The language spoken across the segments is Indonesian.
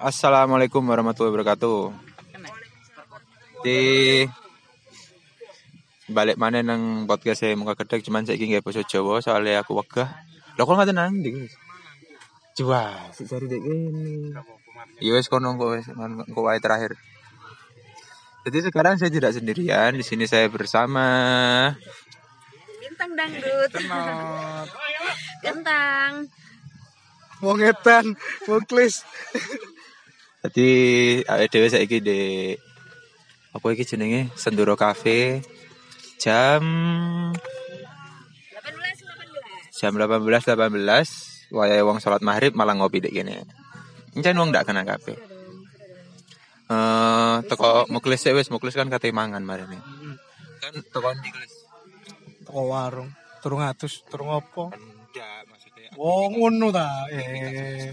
Assalamualaikum warahmatullahi wabarakatuh. Di balik mana nang podcast saya muka kedek cuman saya ingin bahasa Jawa soalnya aku wegah. Lah kok ngaten nang ndi? Coba cari dek ini. Ya wes kono kok wes kok wae terakhir. Jadi sekarang saya tidak sendirian, di sini saya bersama Bintang dangdut. Kentang. Wong edan, muklis. Jadi awake dhewe saiki di apa iki jenenge Senduro Cafe jam 18 18. jam 18.18 18, wayahe wong salat maghrib malah ngopi dek kene. Encen wong ndak kena kabeh. Eh teko muklis sik wis muklis kan kate mangan marene. Kan teko ndi Klis? Toko warung. Turung atus, turung apa? Ndak maksudnya. Oh, ngono ta. Eh,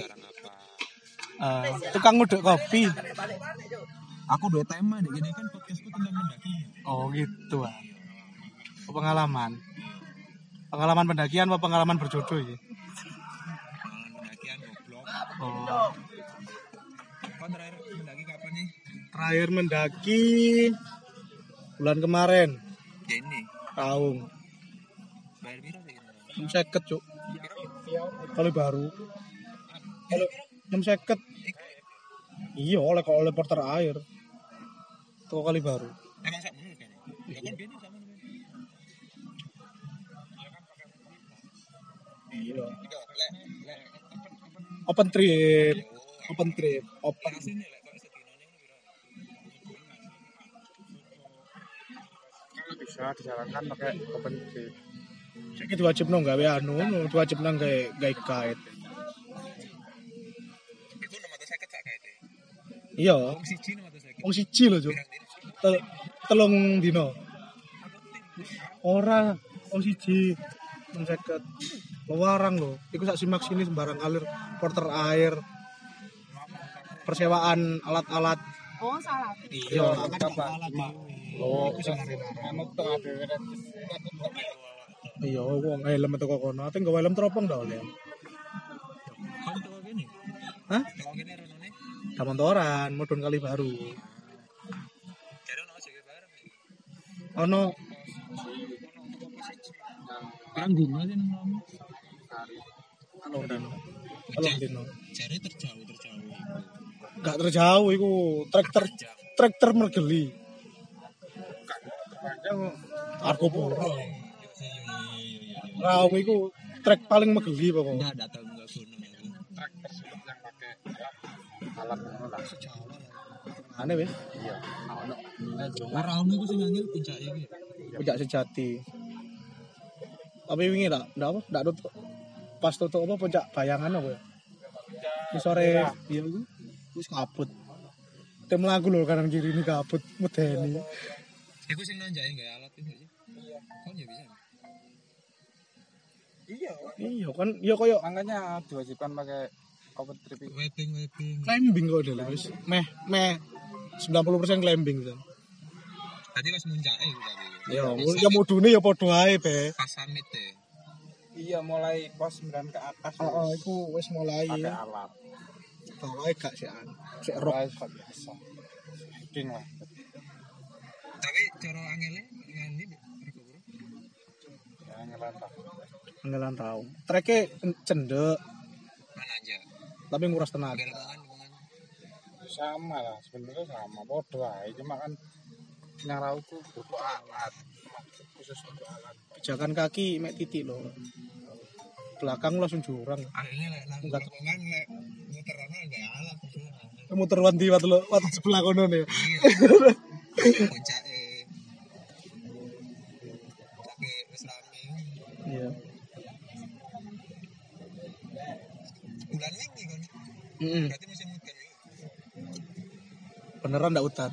Eh, tukang nguduk kopi. Aku dua tema dek kene kan podcastku tentang mendaki. Oh, gitu ah. Pengalaman. Pengalaman pendakian apa pengalaman berjodoh ya? Pendakian goblok. Oh. Kon terakhir mendaki kapan nih? Terakhir mendaki bulan kemarin, Ya ini. Kaung. Bayar piro sih seket, Cuk. Kali baru. Kalau enam seket. Iya, oleh kok oleh porter air. Tuh kali baru. Emang sak menurut kan? Ya kan sama Iya. Iya, Open trip. Open trip. Open. bisa dijalankan pakai open trip Saiki diwajib nang gawe anu, diwajib nang gawe gawe guide. Iya, Wong siji 650. wong siji lho, Cuk. Tel- telung dino. Ora, wong siji. Seket. Lewarang lho. Iku sak simak sini sembarang kalir porter air. Persewaan alat-alat. Oh, salah. Iya, alat. oh anu tuh ada Iya, wong helm teko kono. Ate nggawa helm teropong dah oleh. Hah? Damontoran, mudun kali baru. Ono sing bareng. Ono Perang dino sih nang telung dino. Telung dino. Jare terjauh terjauh. Gak terjauh iku trek ter trek termergeli. Argo Puro. Raung iku trek paling megeli pokoknya. Enggak datang enggak gunung. truk tersebut yang pakai alat alat lah Aneh wis. iya Ora ono iku sing angel puncake iki. Puncak sejati. Tapi wingi tak, ndak apa, ndak tutup. Pas tutup apa puncak bayangan apa ya? Di sore iya iku wis kabut. Tem lagu lho kanan kiri ini kabut medeni. Iku sing nanjake gawe alat itu. Iya. Kon ya bisa. iya Iya kan, iya koyo makanya diwajibkan pakai open trip itu. Webbing webbing. climbing kok dulu wis. Meh meh 90% climbing kan. Tadi pas muncake iku tadi. Ya, ya mudune ya padha ae, Be. Pas summit deh. iya mulai pos 9 ke atas Heeh, iku wis mulai. pakai alat Bawae gak sih an. Sik rock. sudah biasa hiking lah Tapi cara angele rego bro. ya ngelantah Ngelan tau. Treke cendek Mana aja. Tapi nguras tenaga. Sama lah sebenarnya sama bodoh aja cuma kan yang rauku butuh alat khusus untuk alat Pijakan kaki mek titik loh. Belakang langsung jurang. Akhirnya lek nang Enggak. lemongan lek muter ana enggak alat. Muter wanti wat lo, wat sebelah kono nih. Iya. Puncake. Tapi wis rame. Iya. Bulan wingi kan. Heeh. Berarti musim hujan wingi. Beneran ndak dino.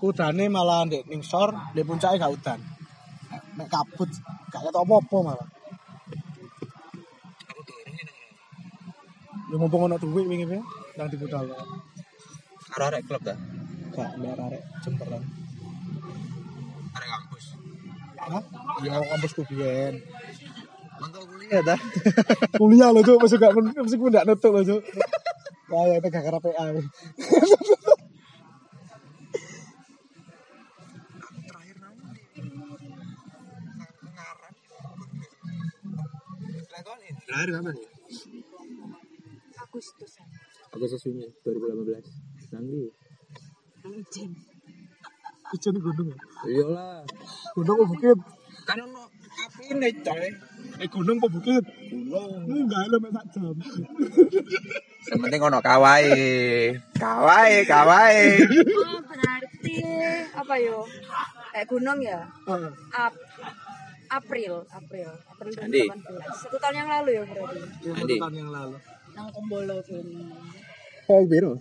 Kudane malah ndek ning sor, ndek puncake gak udan. Mek kabut, gak ketok apa-apa malah. Aku dorong nang Ya mumpung ono duit wingi pe, nang dibudal. Karo arek klub dah. Gak mbak arek jemperan. Arek kampus. Hah? Ya kampus ku biyen. Iya dah. Kuliah lo cuk, masuk gak masuk gak nutup lo cuk. Kayak tegak karena PA. Lahir kapan ya? Agustus. Agustus ini 2018. Nanti. Anjing. Ijen gunung. ya? Iyalah. Gunung apa bukit? Kan ono api nih coy. Eh gunung apa bukit? Gunung. Enggak elem sak jam. Yang penting ono kawai. Kawai, kawai. Oh, berarti apa yo? Kayak gunung ya? Ap April, April, April Andi. 2018. Satu tahun yang lalu ya berarti. Satu tahun yang lalu. Nang Kombolo gunung. Oh, biru.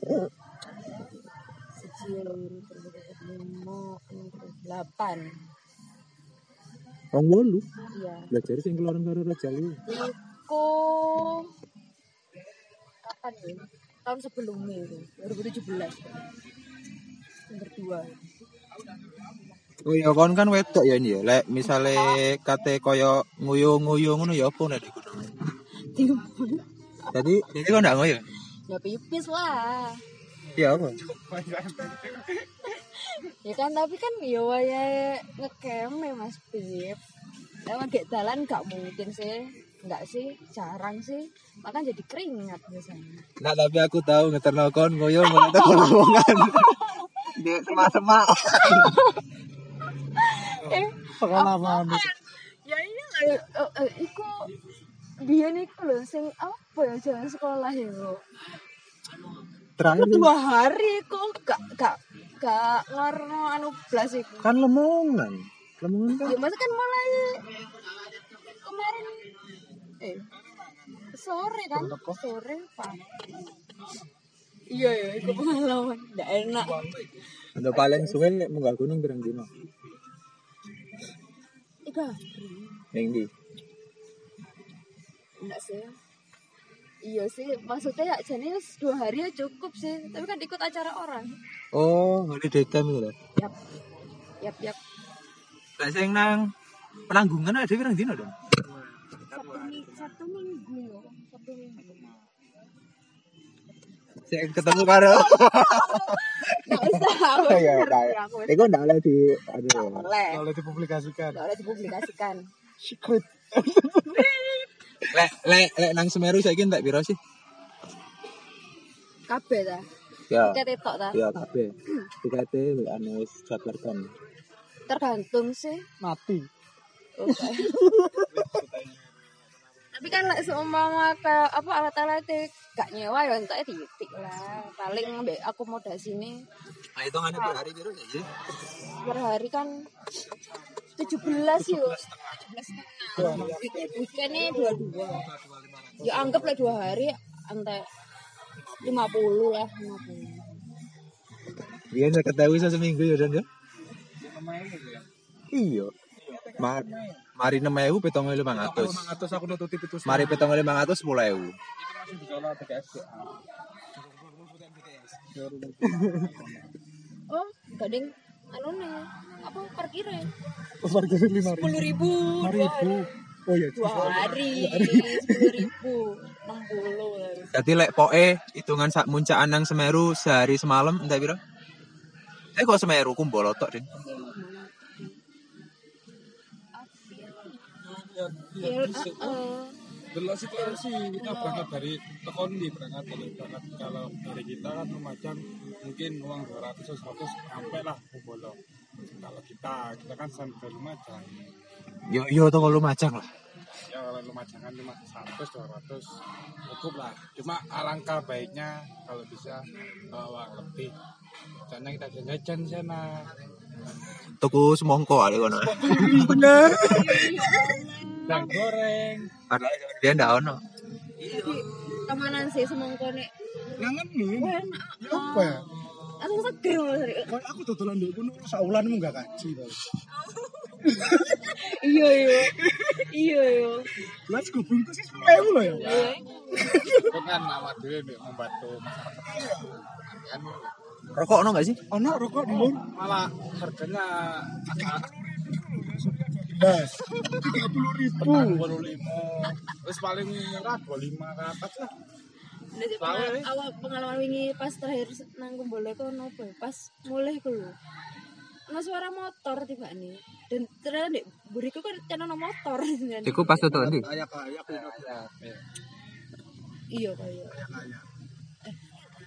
Sejauh 2008. Wong wolu. Iya. Belajar sing keluaran karo Raja Liu. Iku kapan ya? Tahun sebelumnya itu, 2017. Yang berdua. Oh iya kon kan wedok ya ini ya. Lek misale kate koyo nguyu-nguyu ngono ya apa nek di gunung. Tadi jadi kok ndak nguyu? Ya pipis lah. Ya apa? Ya kan tapi kan ya ngecamp ya Mas Pip. Emang gak dalan gak mungkin sih. Enggak sih, jarang sih. Makan jadi keringat biasanya. Nah tapi aku tahu ngeterno kon nguyu ngono tak lowongan. Di semak-semak. Eh, Pengalaman. ya iya eh, eh, eh, iku biyen iku lho sing apa ya jalan sekolah ya. Terakhir Dua hari kok gak gak gak ngarno anu blas iku. kan lemongan. Lemongan kan Ya masa kan mulai kemarin eh sore kan sore pagi. Iya ya, itu pengalaman. Nggak enak. Untuk paling suwe munggah gunung pirang dino? Ika, Ning ndi? enggak sih. Iya sih, maksudnya ya jadi dua hari ya cukup sih. Tapi kan ikut acara orang. Oh, holiday camp itu lho. Yap, yap, yap. Lek sing nang penanggungan ada pirang dino dong? Sabtu, Sabtu minggu ya. Sabtu minggu. Sing ketemu karo. Nggak usah. aku Iya, ngerti, iya. aku. Iku ndak oleh di aduh. Boleh. kalau dipublikasikan. Nggak boleh dipublikasikan. Secret. Lek lek lek nang Semeru saiki entek piro sih? Kabeh ta. Ya. Tiket tok ta. Ya kabeh. Tikete anu wis jadwalkan. Tergantung sih. Mati. Tapi kan lek seumpama ke apa alat-alat gak nyewa ya entek titik lah. Paling mbek akomodasi ini Nah, hitungannya per hari piro sih? per hari kan 17 yuk. 17 Weekendnya dua-dua. Ya anggap lah dua hari antek 50 lah 50. Biyen saya ketahui saya seminggu ya dan ya. Iya. Mar mari 6000 7500. 500 aku nututi itu. Mari 7500 10000. masih dicolok BTS Oh, gading anu nih apa parkirnya Parkir 5 sepuluh ribu ribu. Oh iya. dua hari sepuluh ribu enam puluh Jadi lek poe hitungan sak muncaan nang Semeru sehari semalam entek piro? Eh kok Semeru kumpul tok, Din. ya uh, Delok situasi kita berangkat dari tekon di berangkat dari berangkat kalau dari kita kan Lumajang mungkin uang 200 100 sampai lah Kumbolo. Kalau kita kita kan sampai Lumajang. Yo yo to lu macang lah. Ya kalau Lumajang kan cuma 100 200 cukup lah. Cuma alangkah baiknya kalau bisa bawa lebih. Karena kita jajan sana. Tuku semongko ada kono. Dan goreng. Padahal dia ndak ono. kemanan sih semongko nek Ngangen nih. Apa ya? langsung seger malah. Kayak aku dodolan ndek kono saulan mu gak kaji to. iya iya iya iya Lah sego bungkus sih 10.000 lho ya. Itu kan nama nih membantu masyarakat. Rokok ono gak sih? Ono rokok di malah harganya agak tiga puluh ribu puluh lima. Terus paling murah dua lima ke atas lah. Nah, eh. awal pengalaman wingi pas terakhir nang kumbole ku nopo pas mulai ku lho. Ono suara motor tiba nih. Dan ternyata dek buriku kan channel motor. Iku pas tutup ndi? kayak kayak Ya, ya. Iya kaya.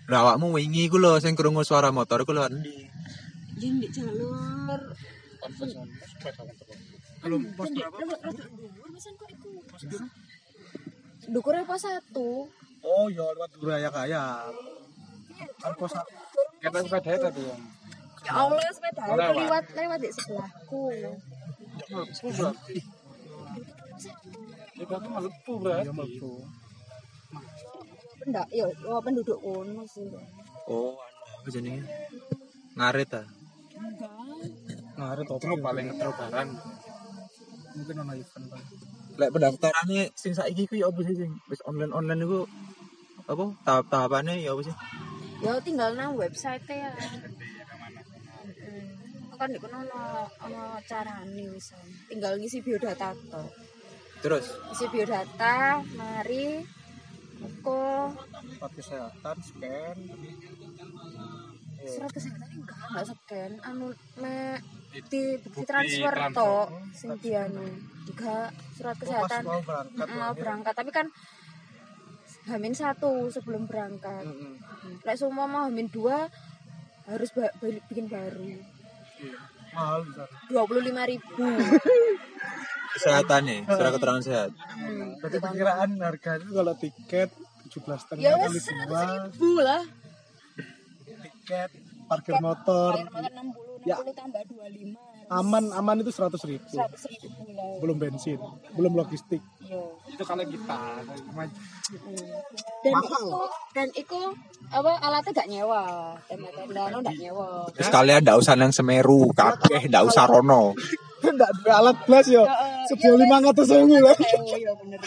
Lah awakmu wingi iku lho sing krungu suara motor iku lho ndi? Jadi di jalur Konvensional. Belum pos berapa? Dukurnya pos satu. oh ya lewat Duraya kaya kan pos Kita sepeda itu tadi yang. Ya Allah sepeda aku lewat. lewat lewat di sebelahku. Kita tuh melepuh berarti. ya mlebu Pendak, ya oh, penduduk kono sih. Oh, anu apa jenenge? Ngarit ta. Enggak. ngarit Itu opo paling ngetrobaran. Mungkin ono event Pak. Lek pendaftarane sing saiki ku ya apa sih sing wis online-online iku apa tahap-tahapane ya apa sih? Ya tinggal nang website ya. Mm-mm. Kan di kono ono ono carane wis. Tinggal ngisi biodata to. Terus Isi biodata, mari Eko tempat kesehatan scan surat kesehatan enggak enggak scan anu me di bukti Bukti transfer to sing dianu enggak surat kesehatan. mau berangkat Mm, mau berangkat. Tapi kan hamin satu sebelum berangkat. Mm-mm. Lek semua mau hamin dua harus ba- bikin baru. Iya. mahal dua puluh lima ribu. Kesehatannya, surat keterangan sehat. hmm. berarti perkiraan harganya kalau tiket 17 ya setengah kali wes seratus ribu lah. Tiket parkir motor. Puluh enam Ya. tambah dua lima aman aman itu 100 ribu seratus ribu lah belum bensin belum logistik Iya. Itu kalau kita. Hmm. dan itu dan itu apa alatnya gak nyewa tenda tenda no gak nyewa Terus kalian ndak usah nang Semeru, kabeh ndak usah rono. enggak ada alat belas yo Heeh. sedia lima ratus ribu lah oh iya bener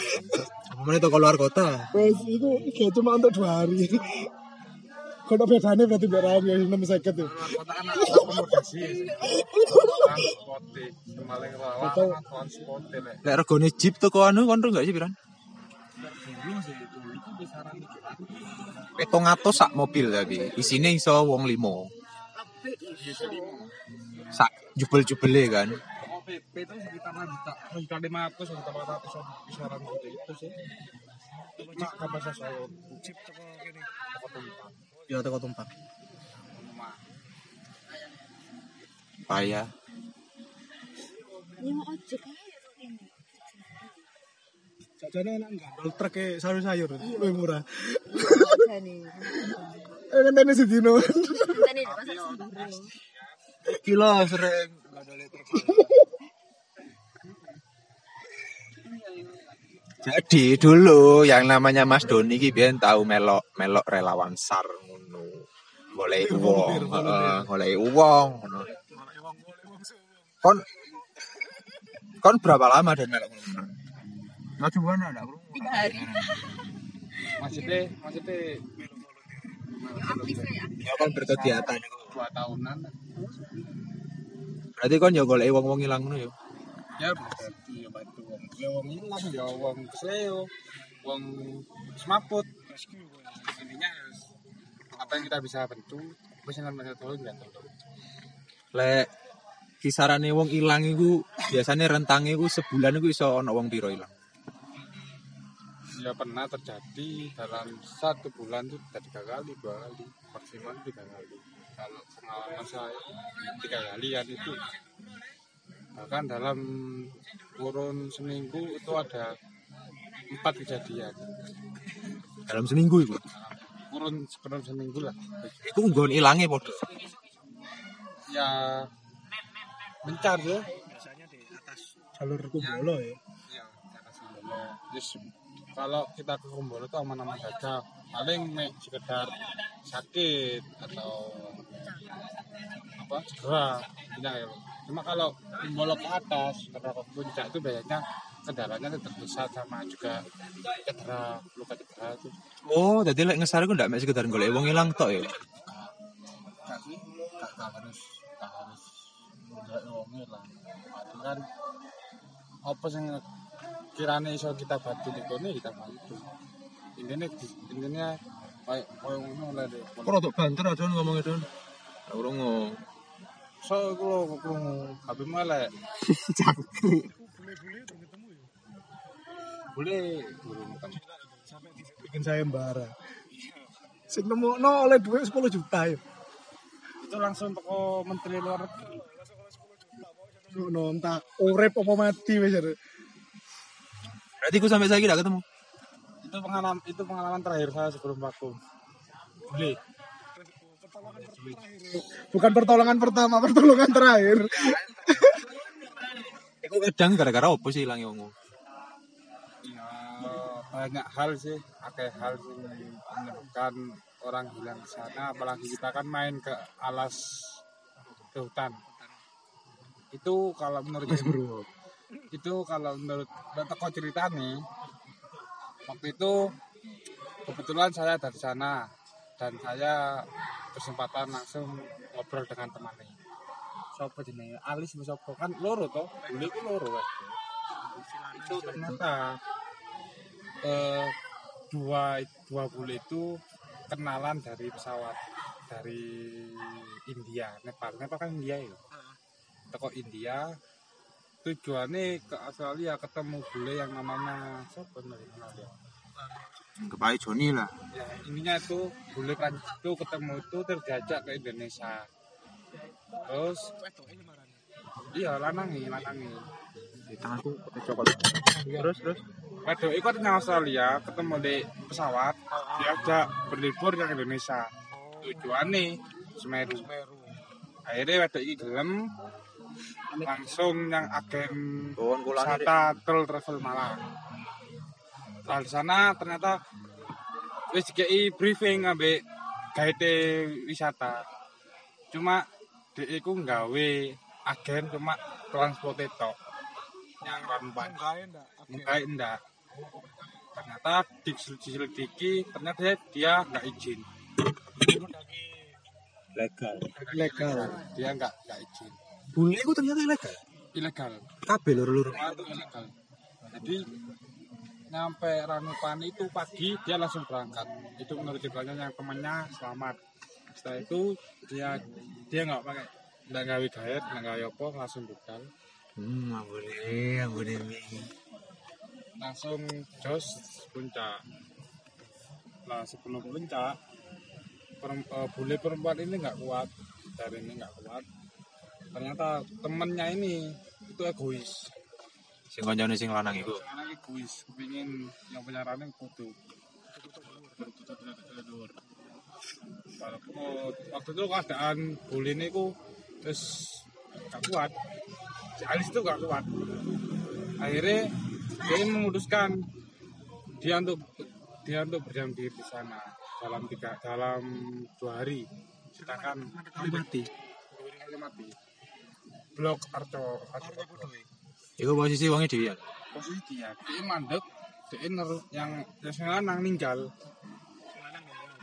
Kemudian itu keluar kota. wes itu kayak cuma untuk dua hari kalau bedanya berarti berapa ya enam seket tuh Kota anak akomodasi. Transporte. Semaling rawa transporte lek. Jeep tuh anu kontrol enggak sih, Piran? Petong atus sak mobil tapi isine iso wong limo. Sak jubel-jubele kan. PP itu sekitar juta, sekitar lima ratus, sekitar empat ratus kisaran gitu itu sih. Cuma kapasitas Solo. Chip toko ini, toko tumpang. Ya toko tumpak Rumah. Payah. nyewa ojek aja ini. Jajane enak gandol truk kayak sayur-sayur lebih murah. Eh kan tadi sedino Kilo sering Jadi dulu yang namanya Mas Doni ki biyen tahu melok melok relawan SAR. Golek uang, heeh, golek uang ngono. Kon kon berapa lama dan melok ngono? Nah, coba ada tiga hari Maksudnya, maksudnya aktif ya Ya kon berkegiatan iku. dua tahunan. Berarti kon ya golek wong-wong ilang ngono ya. Ya berarti ya bantu wong. Ya wong hilang ya wong kesleo, wong semaput. Intinya apa yang kita bisa bantu, bisa namanya tolong ya tolong. Lek kisarane wong ilang iku biasanya rentangnya iku sebulan iku iso ana wong piro ilang. Ya pernah terjadi dalam satu bulan itu bisa tiga kali, dua kali, maksimal tiga kali. Kalau pengalaman saya tiga kali ya itu. Bahkan dalam kurun seminggu itu ada empat kejadian. Dalam seminggu iku. Kurun kurun seminggu lah. Iku nggon ilange padha. Ya mencar ya. biasanya di atas jalur kumbolo ya Ya, di atas Sembolo. Yes, kalau kita ke Kumbolo itu aman-aman saja. Paling mek sekedar sakit atau apa cedera, tidak ya. Cuma kalau Kumbolo ke atas, karena ke puncak itu biasanya kendaraannya tetap besar sama juga cedera, luka cedera itu. Oh, dadi lek ngesar iku ndak mek sekedar golek wong ilang tok ya. Sih, gak, harus, gak harus menjelek wongnya lah. Itu kan apa sing kirane iso kita bantu di kono kita bantu intinya intinya kayak kayak ngono lah deh Kok rodok banter aja ngomongnya Don. Aku rungu. so aku lo krungu HP melek boleh. Belum ketemu bikin sayembara sing nemu no oleh duit 10 juta ya. Itu langsung toko menteri luar negeri. No entah urip apa mati wis ya. Berarti aku sampai saya tidak ketemu. itu pengalaman itu pengalaman terakhir saya sebelum vakum boleh. Bukan pertolongan pertama pertolongan terakhir. Aku kadang gara-gara apa sih hilangnya wongmu? Ya, banyak hal sih, akeh hal sih menyebabkan orang hilang di sana. Apalagi kita kan main ke alas ke hutan. Itu kalau menurut itu kalau menurut teko cerita nih, waktu itu kebetulan saya dari sana dan saya kesempatan langsung ngobrol dengan temannya. Sopo jenenge? Alis sopo kan loro toh? Bule ku loro wes. Itu ternyata eh, dua dua bule itu kenalan dari pesawat dari India, Nepal. Nepal kan India ya. Teko India tujuannya ke Australia ketemu bule yang namanya siapa Australia? Kepai Joni lah. ya ininya itu bule Prancis itu ketemu itu terjajak ke Indonesia terus iya lanangi lanangi Di tanganku coklat. Terus terus. Waduh, ikut nang Australia ketemu di pesawat diajak berlibur ke Indonesia tujuannya Semeru akhirnya waktu ini gelem langsung yang agen wisata Travel Travel Malang Nah, di sana ternyata wis dikei briefing ambek guide wisata. Cuma dhek iku nggawe agen cuma transport tok. Yang rampan. Enggak enggak. Ternyata diselidiki ternyata dia, nggak izin. legal. legal Dia nggak nggak izin. Bule itu ternyata ilegal. Ilegal. Kabel. Semua itu ilegal. Jadi nyampe Ranupani itu pagi dia langsung berangkat. Itu menurut ceritanya yang temannya selamat. Setelah itu dia dia nggak pakai nggak gawe gaet, nggak gawe apa, langsung budal. Hmm, nggak nggak boleh. Langsung jos puncak. Nah sebelum puncak, perem- eh, bule perempuan ini nggak kuat, dari ini nggak kuat. Ternyata temennya ini itu egois. Sing koncone sing lanang iku. Karena egois, kepingin yang punya raneng kudu. Walaupun waktu itu keadaan bule ini ku terus gak kuat. Si Alis itu gak kuat. Akhirnya dia memutuskan dia untuk dia untuk berdiam diri di sana dalam tiga dalam dua hari. Sedangkan mati. Mati. Blok Arco Arco. Iku posisi wonge dhewe ya. posisi dia dia mandek dia ner- yang yang lanang ninggal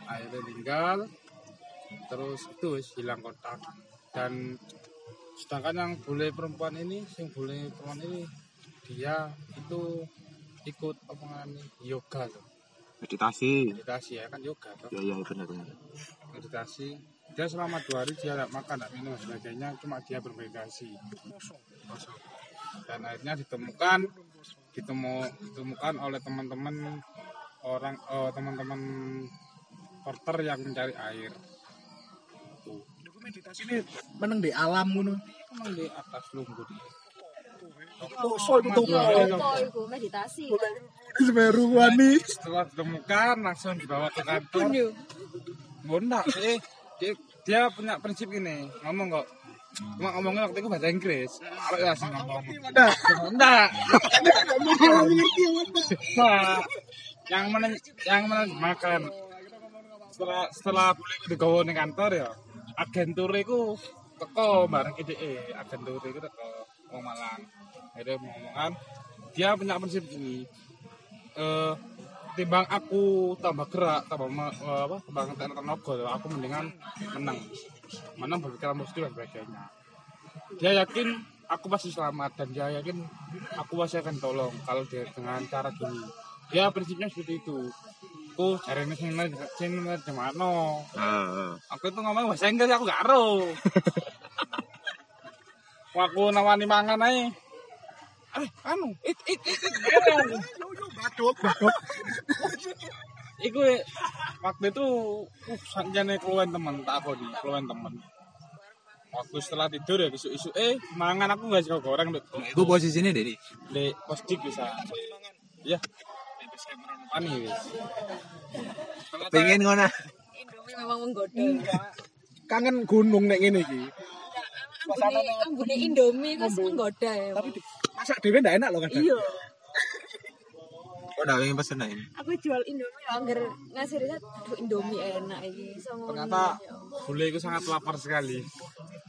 akhirnya tinggal terus itu hilang kontak dan sedangkan yang bule perempuan ini yang bule perempuan ini dia itu ikut apa namanya yoga tuh. Meditasi. meditasi ya kan yoga tuh. Ya ya benar benar. meditasi. Dia selama dua hari dia tidak makan tidak minum sebagainya cuma dia bermeditasi. Dan akhirnya ditemukan ditemu ditemukan oleh teman-teman orang eh, teman-teman porter yang mencari air meditasi ini meneng di alam ngono. Emang di atas lumpur so itu tuh meditasi? di Semeru wani. Setelah ditemukan langsung dibawa ke kantor. Bunda sih? Dia, dia punya prinsip ini. Ngomong kok. Cuma ngomongnya waktu itu bahasa Inggris. Kalau ya langsung ngomong. Enggak nah yang mana yang mana makan. Setelah setelah digawa ning kantor ya agentur iku teko bareng IDE agentur iku teko wong Malang. Akhirnya ngomongan dia punya prinsip gini eh timbang aku tambah gerak tambah eh, apa tambah tenaga aku mendingan menang. Menang berpikiran positif dan sebagainya. Dia yakin aku pasti selamat dan dia yakin aku pasti akan tolong kalau dia dengan cara gini. Ya prinsipnya seperti itu aku cari ini sini sini gimana Heeh. aku itu ngomong bahasa Inggris aku gak ero aku nawani mangan aja eh anu it it it, it. Baduk, baduk. Iku eh, waktu itu uh sanjane keluhan temen tak aku nih keluhan temen waktu setelah tidur ya isu isu eh mangan aku nggak suka goreng Iku posisinya Dedi. di posdik bisa ya ani wis Pengen ngono. Indomie memang menggoda. Kangen gunung nek ngene iki. Ambune ambune Indomie kan menggoda ya. Tapi masak dhewe ndak enak loh kadang. Iya. Kok ndak pengen pesen aja. Aku jual Indomie loh, anggar ngasih riset, aduh Indomie enak ini. Ternyata bule itu sangat lapar sekali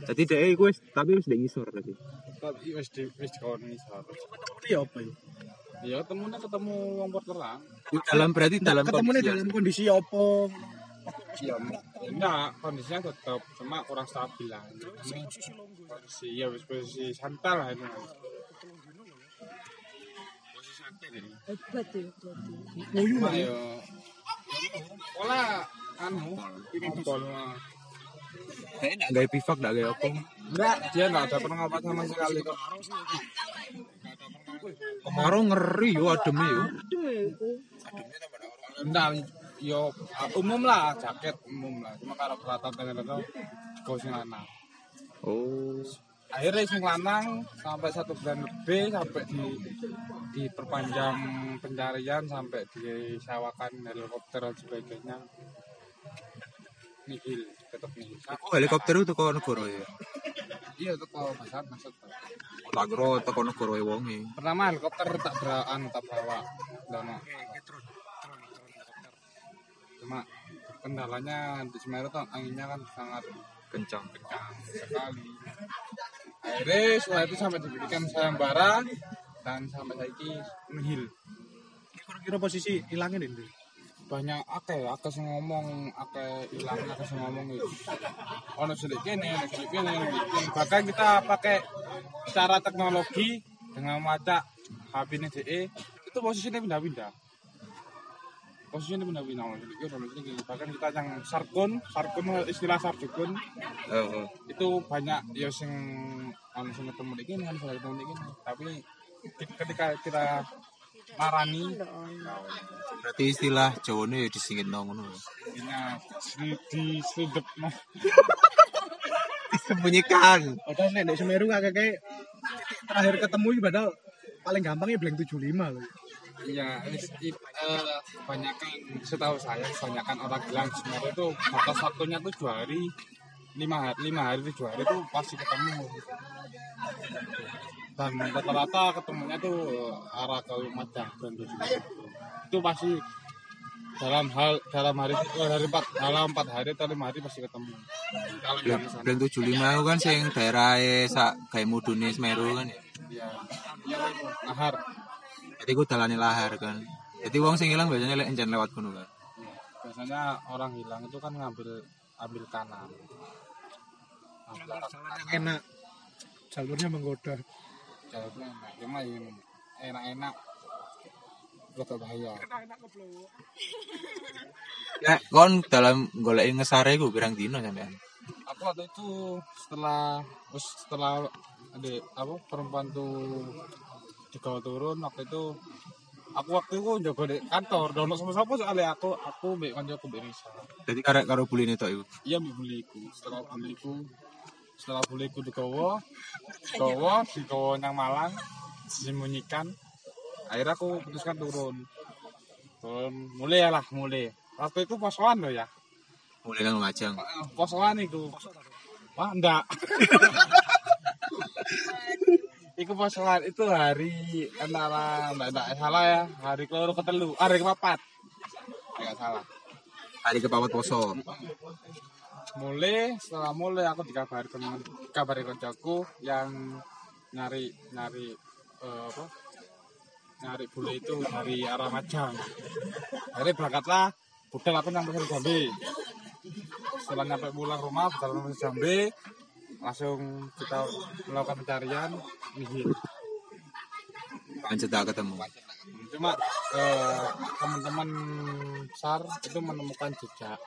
Jadi dek iku wis tapi wis ndek ngisor tadi. tapi wis di wis dikon isor Ketemu ya apa ya? Ya ketemunya ketemu wong porteran Dalam berarti dalam Ketemunya dalam kondisi apa? ya enggak kondisinya tetap cuma kurang stabil lah. Posisi ya wis posisi santai lah ini. Posisi santai ini. Hebat ya berarti. Ya. ya. Pola anu ngompol lah. Kayak ndak gawe pivak ndak gawe apa. enggak dia enggak ada pengobat sama sekali kok Kemarau ngeri yo ademe yo. Aduh ya itu. enggak yo umum lah jaket umum lah cuma kalau peralatan ternyata kau sing lanang Oh. akhirnya sing lanang sampai satu bulan lebih sampai di diperpanjang pencarian sampai disewakan helikopter dan sebagainya nihil nihil Oh, helikopter itu teko negara ya. iya itu kok maksud maksud Tak kira teko negara e wonge. pertama helikopter tak beraan tak bawa dan cuma kendalanya di Semeru tuh anginnya kan sangat Kencang. kencang sekali akhirnya setelah itu sampai diberikan sayembara dan sampai saiki nihil Kira-kira posisi hilangnya nih. Banyak akeh akeh sing ngomong akeh ilang akeh sing ngomong itu ono sedikit kene ono kene kene. bahkan kita pakai cara teknologi dengan macak HP ini DE itu posisinya pindah-pindah. Posisinya pindah-pindah ono sedikit ono sedikit bahkan kita yang sarkun sarkun istilah Heeh. itu banyak ya sing ono sing ketemu iki ono sing ketemu iki tapi ketika kita marani Berarti istilah Jawane ya disingit nang ngono. ini di sedep. Disembunyikan. Padahal nek di Semeru kakek kayak terakhir ketemu iki padahal paling gampang ya blank 75 loh. Iya, kebanyakan setahu saya kebanyakan orang bilang Semeru itu batas waktunya tuh dua hari lima hari lima hari tujuh hari itu pasti ketemu dan rata-rata ketemunya tuh arah ke Lumajang dan tujuh itu pasti dalam hal dalam hari eh, dari empat dalam empat hari atau lima hari pasti ketemu kalau Bulan 75 itu kan sing daerahe sak gawe mudune Semeru kan ya. ya ya nahar Jadi ku dalane lahar kan. Jadi wong sing ilang biasanya lek encen lewat kono kan. biasanya orang hilang itu kan ngambil ambil kanan Ambil kanan. Enak. Jalurnya menggoda. Enak. Cuma yang enak-enak rada bahaya. Ya, kon dalam golek ngesare ku pirang dino sampean? aku waktu itu setelah setelah ada apa perempuan tuh digawa turun waktu itu aku waktu itu jaga di kantor. Dono sama siapa soalnya aku aku mbak kancaku mbak Risa. Jadi karek karo buline tok iku. iya mbak buliku. Setelah buliku setelah buliku digawa digawa digawa nang Malang disembunyikan. Akhirnya aku putuskan turun. Turun mulai lah mulai waktu itu posoan loh ya. Mulai nang Lumajang. posoan itu wah enggak Iku posoan itu hari antara enggak enggak salah ya. Hari keloro ketelu hari kepapat. Enggak salah. Hari kepawat poso. Mulai setelah mulai aku dikabari teman kabari kerjaku yang nyari nyari eh, apa? Nyari bule itu dari arah Majang. Akhirnya berangkatlah budal aku nyampe ke Jambi. Setelah nyampe pulang rumah budal ke Jambi langsung kita melakukan pencarian nihil Lanjut tak ketemu. cuma eh, teman-teman SAR itu menemukan jejak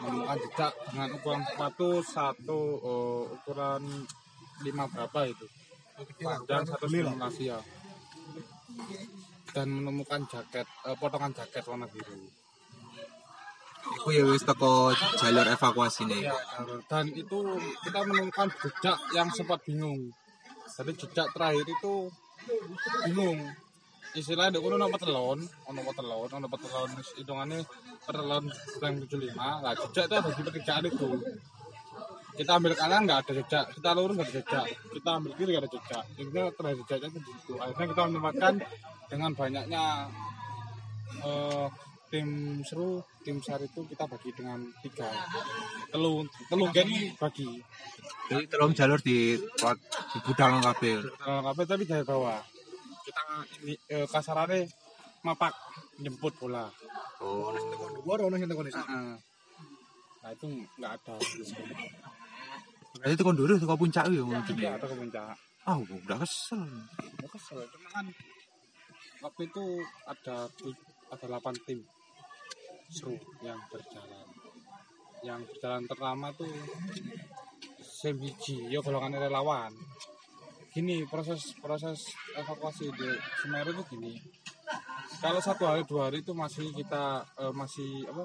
menemukan jejak dengan ukuran sepatu satu eh, ukuran lima berapa itu panjang satu ya dan menemukan jaket eh, potongan jaket warna biru Iku ya wis teko jalur evakuasi nih. Ya, dan itu kita menemukan jejak yang sempat bingung. Jadi jejak terakhir itu bingung. Istilahnya ada ono petelon, ono petelon, ono petelon hitungannya petelon yang 75. Lah jejak itu ada di pekerjaan itu. Kita ambil kanan nggak ada jejak, kita lurus nggak ada jejak, kita ambil kiri nggak ada jejak. Intinya terakhir jejaknya itu di situ. Akhirnya kita menemukan dengan banyaknya eh, tim seru tim sar itu kita bagi dengan tiga telu telu gini bagi Jadi tolong jalur di di budal kabeh. Kalau kabeh tapi dari bawah kita ini eh, kasarannya mapak jemput bola Oh. Gua ono sing tekoni. Heeh. nah itu nggak ada Berarti tekan dulu teko puncak gini. tidak ada ke puncak Ah, udah kesel. ya kesel cuma kan waktu itu ada ada 8 tim seru yang berjalan yang berjalan pertama tuh sebiji ya golongan relawan gini proses proses evakuasi di Semeru itu gini. Kalau satu hari dua hari itu masih kita eh, masih apa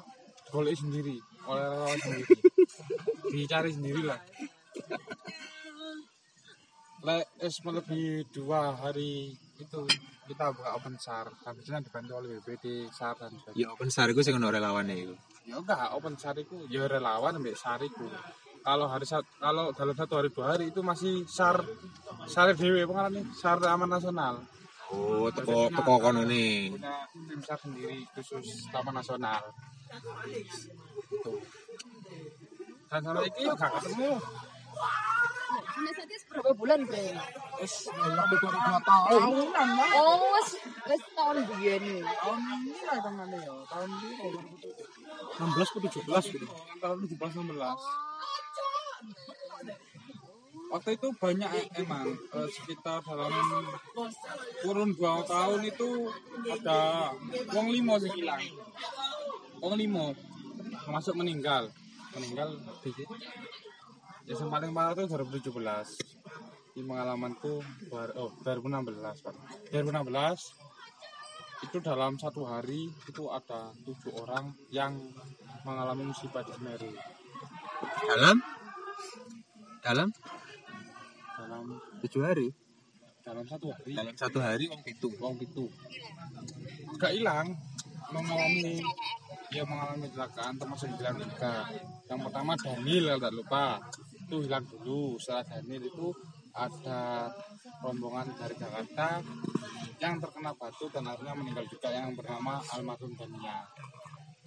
golek sendiri oleh relawan sendiri. Dicari sendiri lah es melebihi dua hari itu kita buka open SAR. Habisnya dibantu oleh BPD SAR dan sebagainya. Ya open sar iku sing ono relawane iku. ya enggak open SAR itu ya relawan ambil SAR itu kalau hari kalau dalam satu hari dua hari itu masih SAR SAR dewe pengalaman nih SAR aman nasional Oh, teko teko kono nih. punya tim SAR sendiri khusus taman nasional itu dan sampai ini ya gak ketemu Indonesia berapa bulan bre? Wis lebih dari 2 tahun. Lah. Oh, wes wes tahun biyen nih. Tahun ini lah teman ya. Tahun ini 16 ke 17 gitu. antara 17 16 waktu itu banyak e- emang eh, sekitar dalam kurun dua tahun itu ada wong limo sing hilang. Wong limo termasuk meninggal. Meninggal di ya yang paling parah itu 2017 di pengalamanku bar- oh 2016 Pak. 2016 itu dalam satu hari itu ada tujuh orang yang mengalami musibah di Semeru Dalam? Dalam dalam tujuh hari. dalam satu hari. Dalam satu hari wong pitu. wong itu gak hilang. Mengalami dia mengalami kecelakaan termasuk hilang juga. Yang pertama Daniel tak lupa. Itu hilang dulu. Setelah Daniel itu ada rombongan dari Jakarta yang terkena batu dan akhirnya meninggal juga yang bernama almarhum Dania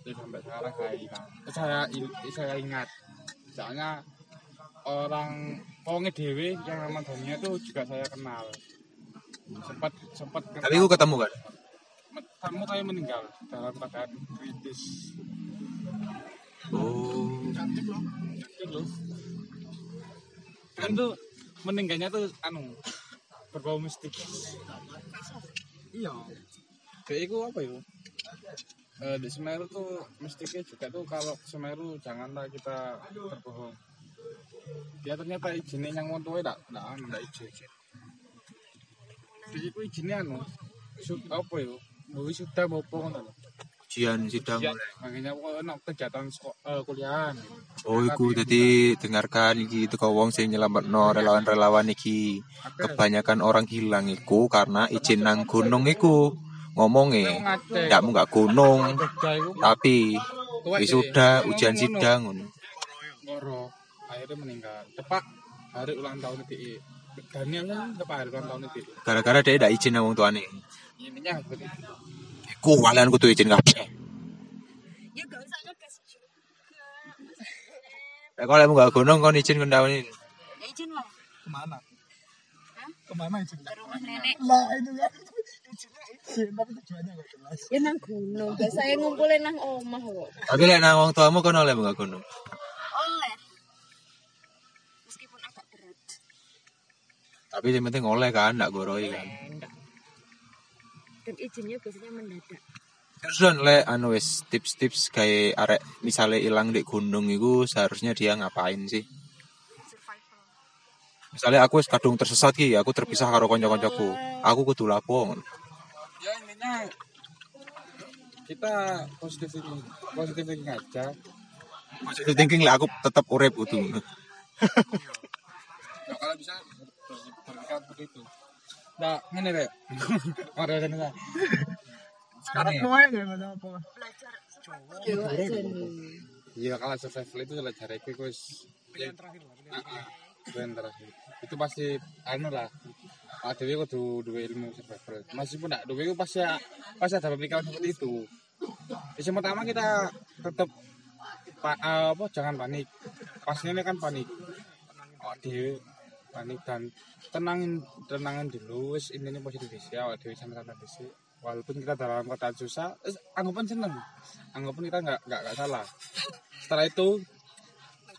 itu sampai sekarang saya hilang. Saya saya ingat. Soalnya orang Ponge Dewi yang nama Dania itu juga saya kenal. Sempat sempat Tapi aku ketemu kan. kamu kayak meninggal dalam keadaan kritis. Oh. itu loh. Kan tuh meninggalnya tuh anu berbau mistik. Iya. Kayak itu apa ya Eh, di Semeru tuh mistiknya juga tuh kalau Semeru janganlah kita berbohong dia ternyata izinnya yang mau tuh enggak enggak enggak izin jadi itu izinnya anu sud apa ya mau sudah mau lho. Ujian sidang. Ya, makanya kok ono kegiatan seko- eh, kuliahan. Oh, iku jadi dengarkan iki teko wong sing nyelametno relawan-relawan iki. Kebanyakan orang hilang iku karena izin nang gunung iku. Ngomongnya, ndak mau nggak gunung, tapi deh. ujian sidang ngono. Akhirnya meninggal tepat hari ulang tahun DI Daniel kan tepat hari ulang tahun DI Gara-gara dia ndak izin wong tuane. seperti itu Iku walian kudu izin kabeh. Ya gak usah ngegas juga. Nek kalau nggak gunung kon izin kendawani. Ya izin lah. Ke mana? Ke mana izin? Ke rumah nenek. Lah itu kan. Izin tapi tujuannya nggak jelas. Ya nang gunung. Biasanya ngumpulin nang omah kok. Tapi lek nang wong tuamu kon oleh nggak gunung. Tapi yang penting oleh kan, nggak goroi kan. dan izinnya biasanya mendadak Terus don le anu wis tips-tips kayak arek misalnya hilang di gunung itu seharusnya dia ngapain sih? survival Misalnya aku wis kadung tersesat ki, aku terpisah karo kanca-kancaku. Aku kudu lapo. ngono. ya intinya kita positif thinking positif thinking aja Positive thinking lah aku tetap urip utuh. ya, kalau bisa ber- berpikiran seperti itu. Nah ini deh mari aja nih sekarang ya? Mau ya nggak apa. belajar nih. iya kalau survival itu adalah cara itu wis ya, ah, ah, pilihan terakhir. Itu pasti anu lah. Pak Dewi kudu dua ilmu survival meskipun tidak dua itu pasti pasti ada pemikiran seperti itu. Yang pertama kita tetap pa- eh, apa jangan panik. Pastinya ini kan panik. Oh Dewi panik dan tenangin tenangin dulu wis ini ini positif ya awak Dewi disi walaupun kita dalam keadaan susah wis anggapan seneng anggapan kita nggak nggak nggak salah setelah itu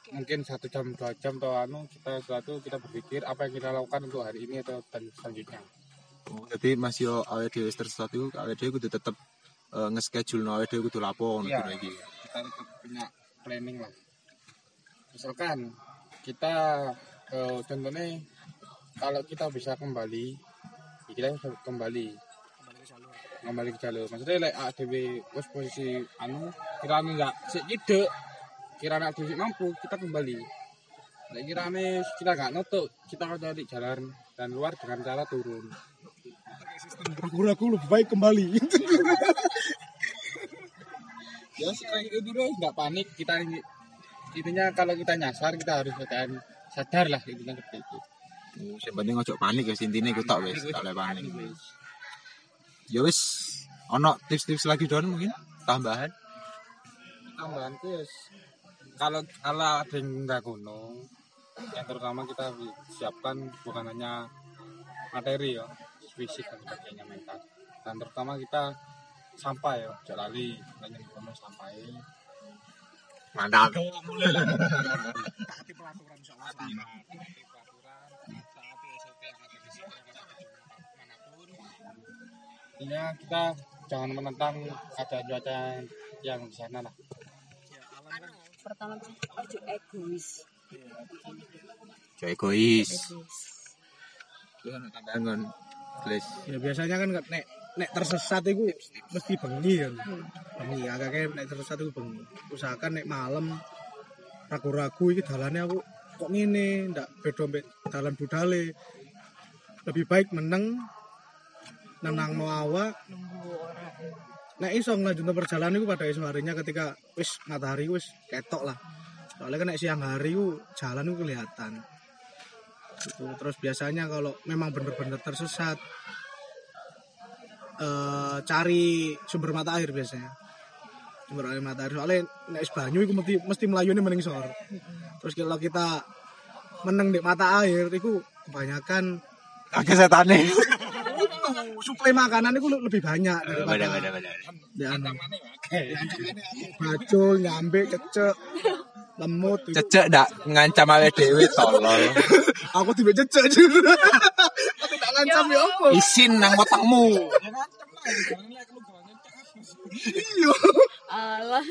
mungkin satu jam dua jam atau anu kita suatu kita berpikir apa yang kita lakukan untuk hari ini atau dan selanjutnya Oh, Jadi masih yo awake dhewe tersesat itu awake dhewe kudu tetep eh, nge-schedule no awake dhewe kudu lapo ngono Iya. kudu iki. kita tetap punya planning lah misalkan kita eh, contohnya kalau kita bisa kembali ya kita bisa kembali kembali ke jalur. Maksudnya like ADW wis posisi anu kira enggak sik kira anak ADW mampu kita kembali. Nek kirane kita nggak nutup kita akan cari jalan dan luar dengan cara turun. Ragu-ragu lebih baik kembali. ya sekarang itu dulu nggak panik kita ini intinya kalau kita nyasar kita harus kan sadar lah intinya seperti itu. Oh, Sing penting ojo panik ya intine iku tok wis, gak oleh panik. Ya wis. Ono tips-tips lagi don mungkin? Tambahan. tambahan tuh ya kalau kalau ada yang nggak gunung yang terutama kita siapkan bukan hanya materi ya. Fisik dan sebagainya mental. Dan terutama kita sampah ya. Jangan lali banyak gunung sampai Mantap. Intinya kita jangan menentang keadaan cuaca yang di sana lah. pertama ojo egois Jo egois. ono tambahan kon. Ya biasanya kan nek nek tersesat itu mesti bengi kan. Bengi agak nek tersesat itu bengi. Usahakan nek malam ragu-ragu iki dalane aku kok ngene ndak beda mbek dalan budale. Lebih baik meneng nenang no awak nek iso nglanjutno perjalanan iku pada esuk harinya ketika wis matahari wis ketok lah. Soalnya kan nek siang hari ku jalan ku kelihatan. Gitu. Terus biasanya kalau memang bener-bener tersesat eh cari sumber mata air biasanya. Sumber air mata air soalnya nek wis banyu iku mesti mesti melayune mending sor. Terus kalau kita meneng di mata air itu kebanyakan Akeh setane. suplai makanan itu lebih banyak daripada Beda beda beda. di anu. bacul nyambe cecek lemut itu. Cecek ndak ngancam awake dhewe tolol. aku tiba cecek juga ngancam ya apa? Isin nang wetengmu. iya. Alah.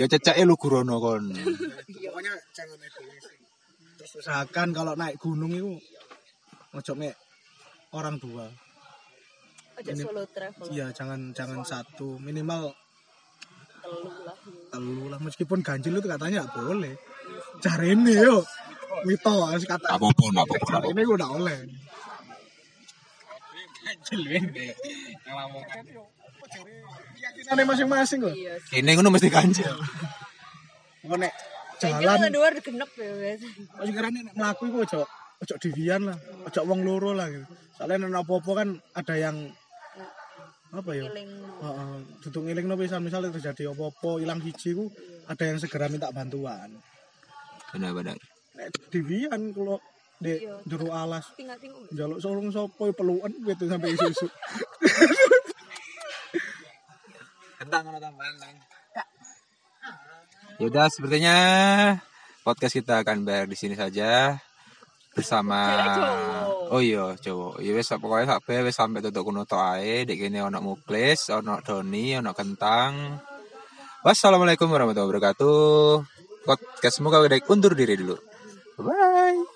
Ya ceceke lu gurono kon. pokoknya jangan egois terus usahakan kalau naik gunung itu ojo mek orang dua. Ojo Ini- solo travel iya jangan jangan satu minimal telu lah telu lah meskipun ganjil itu katanya nggak boleh. Cari ini yo Wito harus kata Apa-apa, apa-apa. ini gue udah oleh Keyakinannya masing-masing sih Kene ngono mesti ganjil. Kok nek Jalan jalan luar genep ya. Masih kira nek mlaku iku ojo ojo diwian lah, ojo wong loro lah gitu. Soalnya nek apa-apa kan ada yang apa ya? Heeh, duduk ngiling no pisan misalnya terjadi apa-apa ilang hiji ku ada yang segera minta bantuan. Benar-benar. Nek diwian kalau di Iya. jero alas njaluk solong sopo ya pelukan gitu sampai isu-isu. Tentang ono tambahan tang. Yaudah, sepertinya podcast kita akan berakhir di sini saja. bersama. Oh iya, cowok. Ya wis pokoknya sampai wis sampai tutuk kuno tok ae. Dek kene ono muklis, ono doni, ono kentang. Wassalamualaikum warahmatullahi wabarakatuh. Podcastmu kau undur diri dulu. Bye.